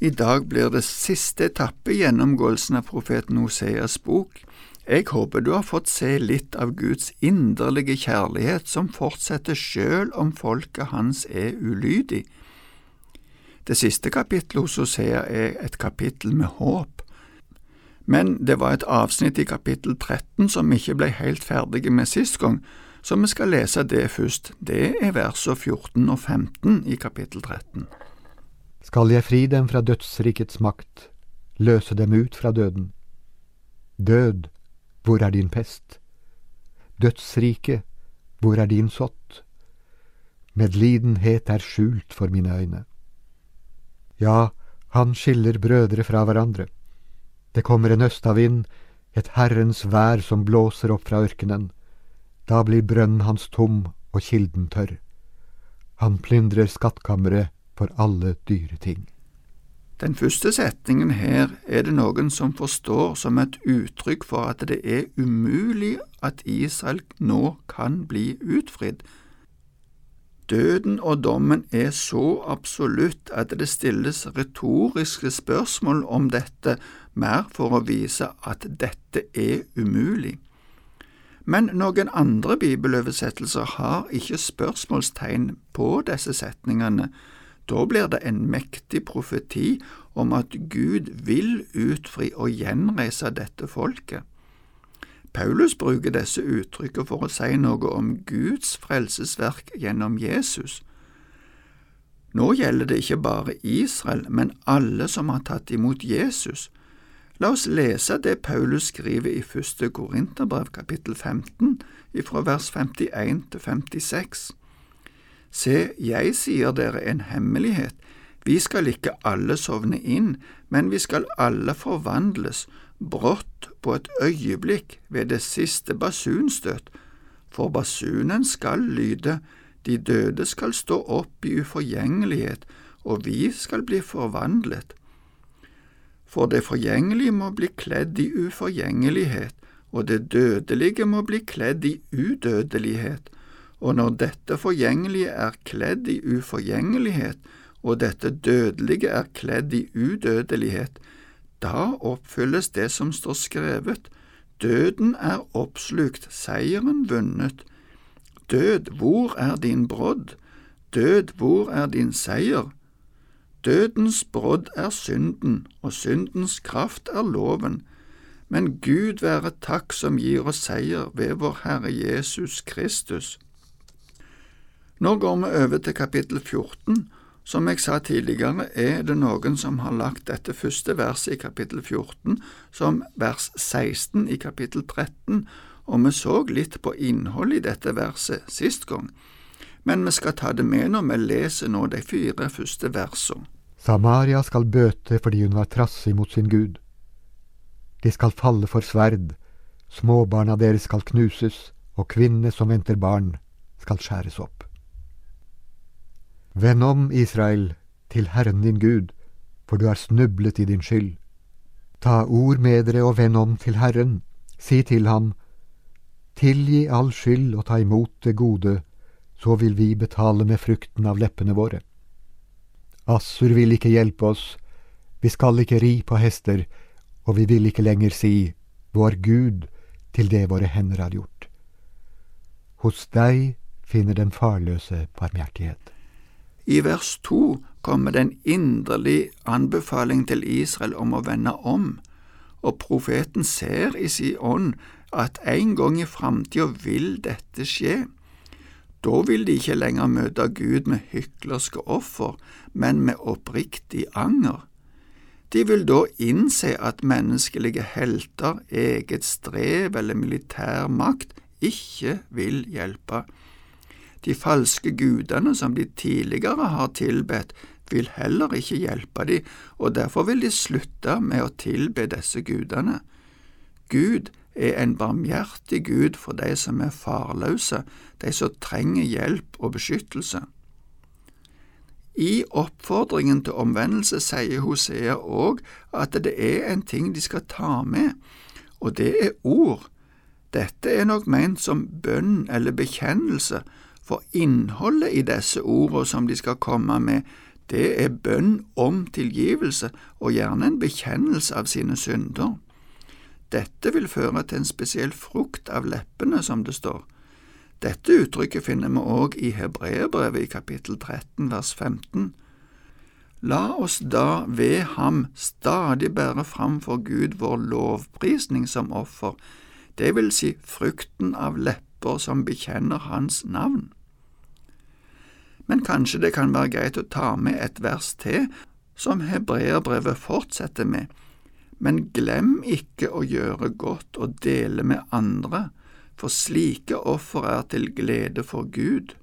I dag blir det siste etappe i gjennomgåelsen av profeten Hoseas bok. Jeg håper du har fått se litt av Guds inderlige kjærlighet som fortsetter sjøl om folket hans er ulydig. Det siste kapittelet hos Hosea er et kapittel med håp, men det var et avsnitt i kapittel 13 som ikke ble helt ferdige med sist gang, så vi skal lese det først. Det er versene 14 og 15 i kapittel 13. Skal jeg fri dem fra dødsrikets makt, løse dem ut fra døden? Død, hvor er din pest? Dødsrike, hvor er din sott? Medlidenhet er skjult for mine øyne. Ja, han skiller brødre fra hverandre. Det kommer en østavind, et Herrens vær som blåser opp fra ørkenen. Da blir brønnen hans tom og kilden tørr. Han plyndrer skattkammeret for alle dyre ting. Den første setningen her er det noen som forstår som et uttrykk for at det er umulig at Israel nå kan bli utfridd. Døden og dommen er så absolutt at det stilles retoriske spørsmål om dette, mer for å vise at dette er umulig. Men noen andre bibeloversettelser har ikke spørsmålstegn på disse setningene, da blir det en mektig profeti om at Gud vil utfri og gjenreise dette folket. Paulus bruker disse uttrykkene for å si noe om Guds frelsesverk gjennom Jesus. Nå gjelder det ikke bare Israel, men alle som har tatt imot Jesus. La oss lese det Paulus skriver i første Korinterbrev kapittel 15, fra vers 51 til 56. Se, jeg sier dere en hemmelighet, vi skal ikke alle sovne inn, men vi skal alle forvandles, brått på et øyeblikk ved det siste basunstøt, for basunen skal lyde, de døde skal stå opp i uforgjengelighet, og vi skal bli forvandlet. For det forgjengelige må bli kledd i uforgjengelighet, og det dødelige må bli kledd i udødelighet og når dette forgjengelige er kledd i uforgjengelighet, og dette dødelige er kledd i udødelighet, da oppfylles det som står skrevet, døden er oppslukt, seieren vunnet. Død, hvor er din brodd? Død, hvor er din seier? Dødens brodd er synden, og syndens kraft er loven. Men Gud være takk som gir oss seier ved vår Herre Jesus Kristus. Nå går vi over til kapittel 14. Som jeg sa tidligere, er det noen som har lagt dette første verset i kapittel 14 som vers 16 i kapittel 13, og vi så litt på innholdet i dette verset sist gang, men vi skal ta det med når vi leser nå de fire første versene. Samaria skal bøte fordi hun var trassig mot sin Gud. De skal falle for sverd, småbarna deres skal knuses, og kvinnene som venter barn, skal skjæres opp. Vend om, Israel, til Herren din Gud, for du har snublet i din skyld. Ta ord med dere og vend om til Herren, si til ham, Tilgi all skyld og ta imot det gode, så vil vi betale med frukten av leppene våre. Assur vil ikke hjelpe oss, vi skal ikke ri på hester, og vi vil ikke lenger si Vår Gud til det våre hender har gjort. Hos deg finner den farløse barmhjertighet. I vers to kommer det en inderlig anbefaling til Israel om å vende om, og profeten ser i sin ånd at en gang i framtida vil dette skje. Da vil de ikke lenger møte Gud med hyklerske offer, men med oppriktig anger. De vil da innse at menneskelige helter, eget strev eller militær makt ikke vil hjelpe. De falske gudene som de tidligere har tilbedt, vil heller ikke hjelpe dem, og derfor vil de slutte med å tilbe disse gudene. Gud er en barmhjertig Gud for de som er farløse, de som trenger hjelp og beskyttelse. I oppfordringen til omvendelse sier Hosea òg at det er en ting de skal ta med, og det er ord. Dette er nok ment som bønn eller bekjennelse, for innholdet i disse ordene som de skal komme med, det er bønn om tilgivelse og gjerne en bekjennelse av sine synder. Dette vil føre til en spesiell frukt av leppene, som det står. Dette uttrykket finner vi òg i Hebreerbrevet i kapittel 13 vers 15. La oss da ved ham stadig bære fram for Gud vår lovprisning som offer, det vil si frukten av lepper som bekjenner Hans navn men kanskje det kan være greit å ta med et vers til, som hebreerbrevet fortsetter med, men glem ikke å gjøre godt og dele med andre, for slike offer er til glede for Gud.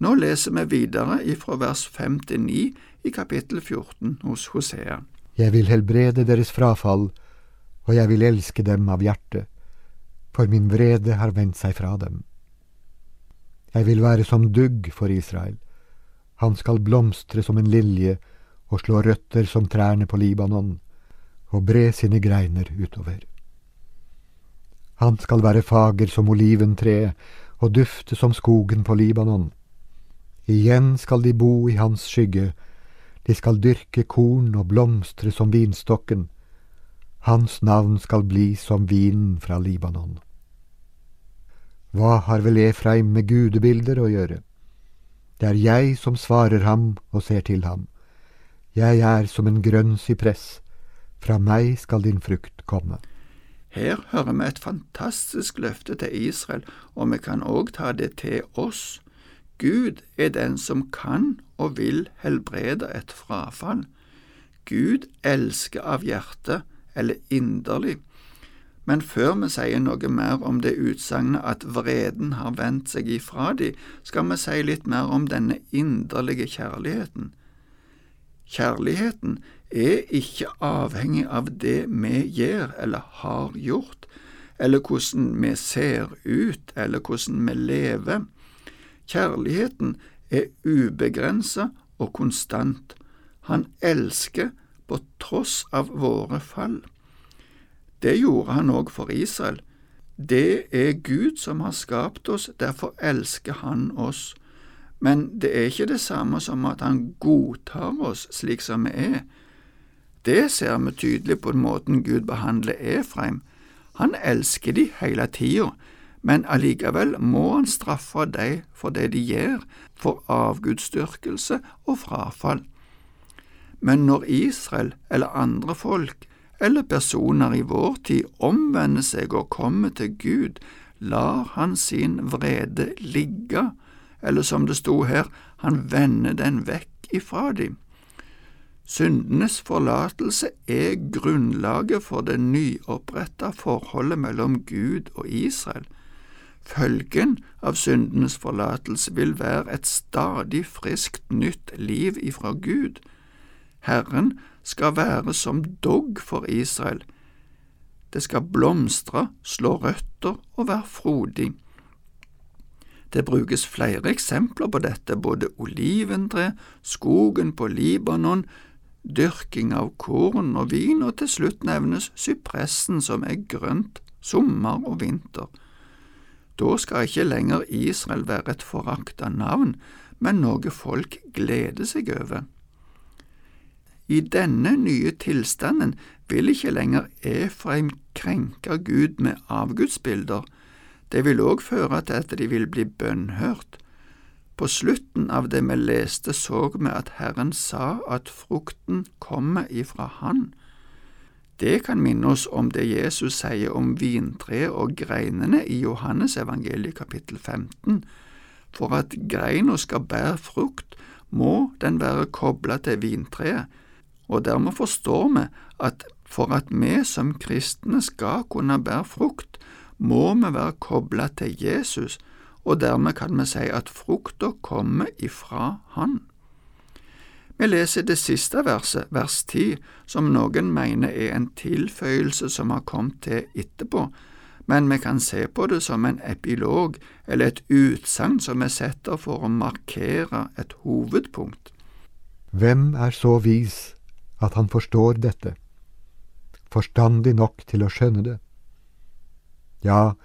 Nå leser vi videre ifra vers 5 til 9 i kapittel 14 hos Hosea. Jeg vil helbrede deres frafall, og jeg vil elske dem av hjertet, for min vrede har vendt seg fra dem. Jeg vil være som dugg for Israel. Han skal blomstre som en lilje og slå røtter som trærne på Libanon, og bre sine greiner utover. Han skal være fager som oliventreet og dufte som skogen på Libanon. Igjen skal de bo i hans skygge, de skal dyrke korn og blomstre som vinstokken. Hans navn skal bli som vinen fra Libanon. Hva har vel Efraim med gudebilder å gjøre? Det er jeg som svarer ham og ser til ham. Jeg er som en grønn sypress, fra meg skal din frukt komme. Her hører vi et fantastisk løfte til Israel, og vi kan òg ta det til oss. Gud er den som kan og vil helbrede et frafall. Gud elsker av hjerte, eller inderlig, men før vi sier noe mer om det utsagnet at vreden har vendt seg ifra de, skal vi si litt mer om denne inderlige kjærligheten. Kjærligheten er ikke avhengig av det vi gjør eller har gjort, eller hvordan vi ser ut, eller hvordan vi lever. Kjærligheten er ubegrenset og konstant. Han elsker på tross av våre fall. Det gjorde han òg for Israel. Det er Gud som har skapt oss, derfor elsker han oss. Men det er ikke det samme som at han godtar oss slik som vi er. Det ser vi tydelig på den måten Gud behandler Efraim. Han elsker de hele tida, men allikevel må han straffe dem for det de gjør, for avgudsdyrkelse og frafall. Men når Israel eller andre folk eller personer i vår tid omvender seg og kommer til Gud, lar han sin vrede ligge, eller som det sto her, han vender den vekk ifra dem. Syndenes forlatelse er grunnlaget for det nyoppretta forholdet mellom Gud og Israel. Følgen av syndenes forlatelse vil være et stadig friskt nytt liv ifra Gud. Herren skal være som dogg for Israel. Det skal blomstre, slå røtter og være frodig. Det brukes flere eksempler på dette, både oliventre, skogen på Libanon, dyrking av korn og vin, og til slutt nevnes sypressen som er grønt sommer og vinter. Da skal ikke lenger Israel være et forakta navn, men noe folk gleder seg over. I denne nye tilstanden vil ikke lenger Efraim krenke Gud med avgudsbilder, det vil òg føre til at de vil bli bønnhørt. På slutten av det vi leste, så vi at Herren sa at frukten kommer ifra Han. Det kan minne oss om det Jesus sier om vintreet og greinene i Johannes evangeliet kapittel 15. For at greina skal bære frukt, må den være kobla til vintreet og dermed forstår vi at for at vi som kristne skal kunne bære frukt, må vi være kobla til Jesus, og dermed kan vi si at frukta kommer ifra Han. Vi leser det siste verset, vers 10, som noen mener er en tilføyelse som har kommet til etterpå, men vi kan se på det som en epilog eller et utsagn som vi setter for å markere et hovedpunkt. Hvem er så vis at han forstår dette, forstandig nok til å skjønne det. Ja,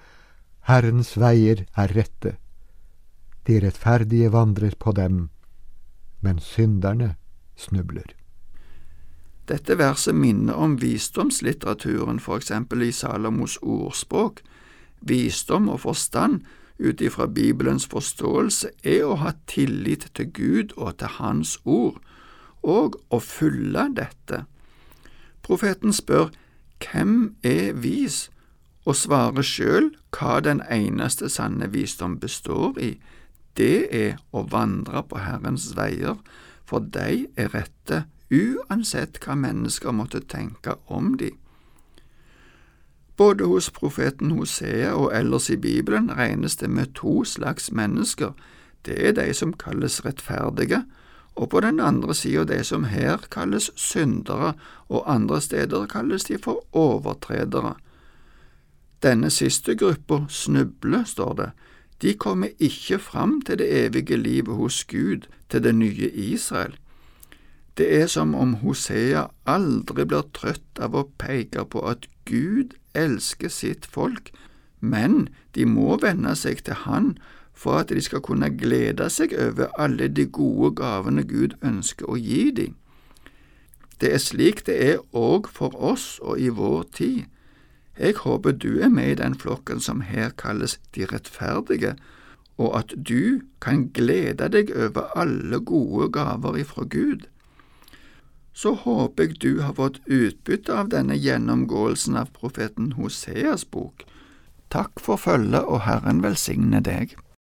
Herrens veier er rette, de rettferdige vandrer på dem, men synderne snubler. Dette verset minner om visdomslitteraturen, for eksempel i Salomos ordspråk. Visdom og forstand ut ifra Bibelens forståelse er å ha tillit til Gud og til Hans ord, og å følge dette. Profeten spør hvem er vis, og svarer sjøl hva den eneste sanne visdom består i. Det er å vandre på Herrens veier, for de er rette uansett hva mennesker måtte tenke om de. Både hos profeten Hosea og ellers i Bibelen regnes det med to slags mennesker. Det er de som kalles rettferdige, og på den andre sida de som her kalles syndere, og andre steder kalles de for overtredere. Denne siste gruppa snubler, står det. De kommer ikke fram til det evige livet hos Gud, til det nye Israel. Det er som om Hosea aldri blir trøtt av å peke på at Gud elsker sitt folk, men de må venne seg til Han for at de skal kunne glede seg over alle de gode gavene Gud ønsker å gi dem. Det er slik det er òg for oss og i vår tid. Jeg håper du er med i den flokken som her kalles de rettferdige, og at du kan glede deg over alle gode gaver ifra Gud. Så håper jeg du har fått utbytte av denne gjennomgåelsen av profeten Hoseas bok. Takk for følget, og Herren velsigne deg.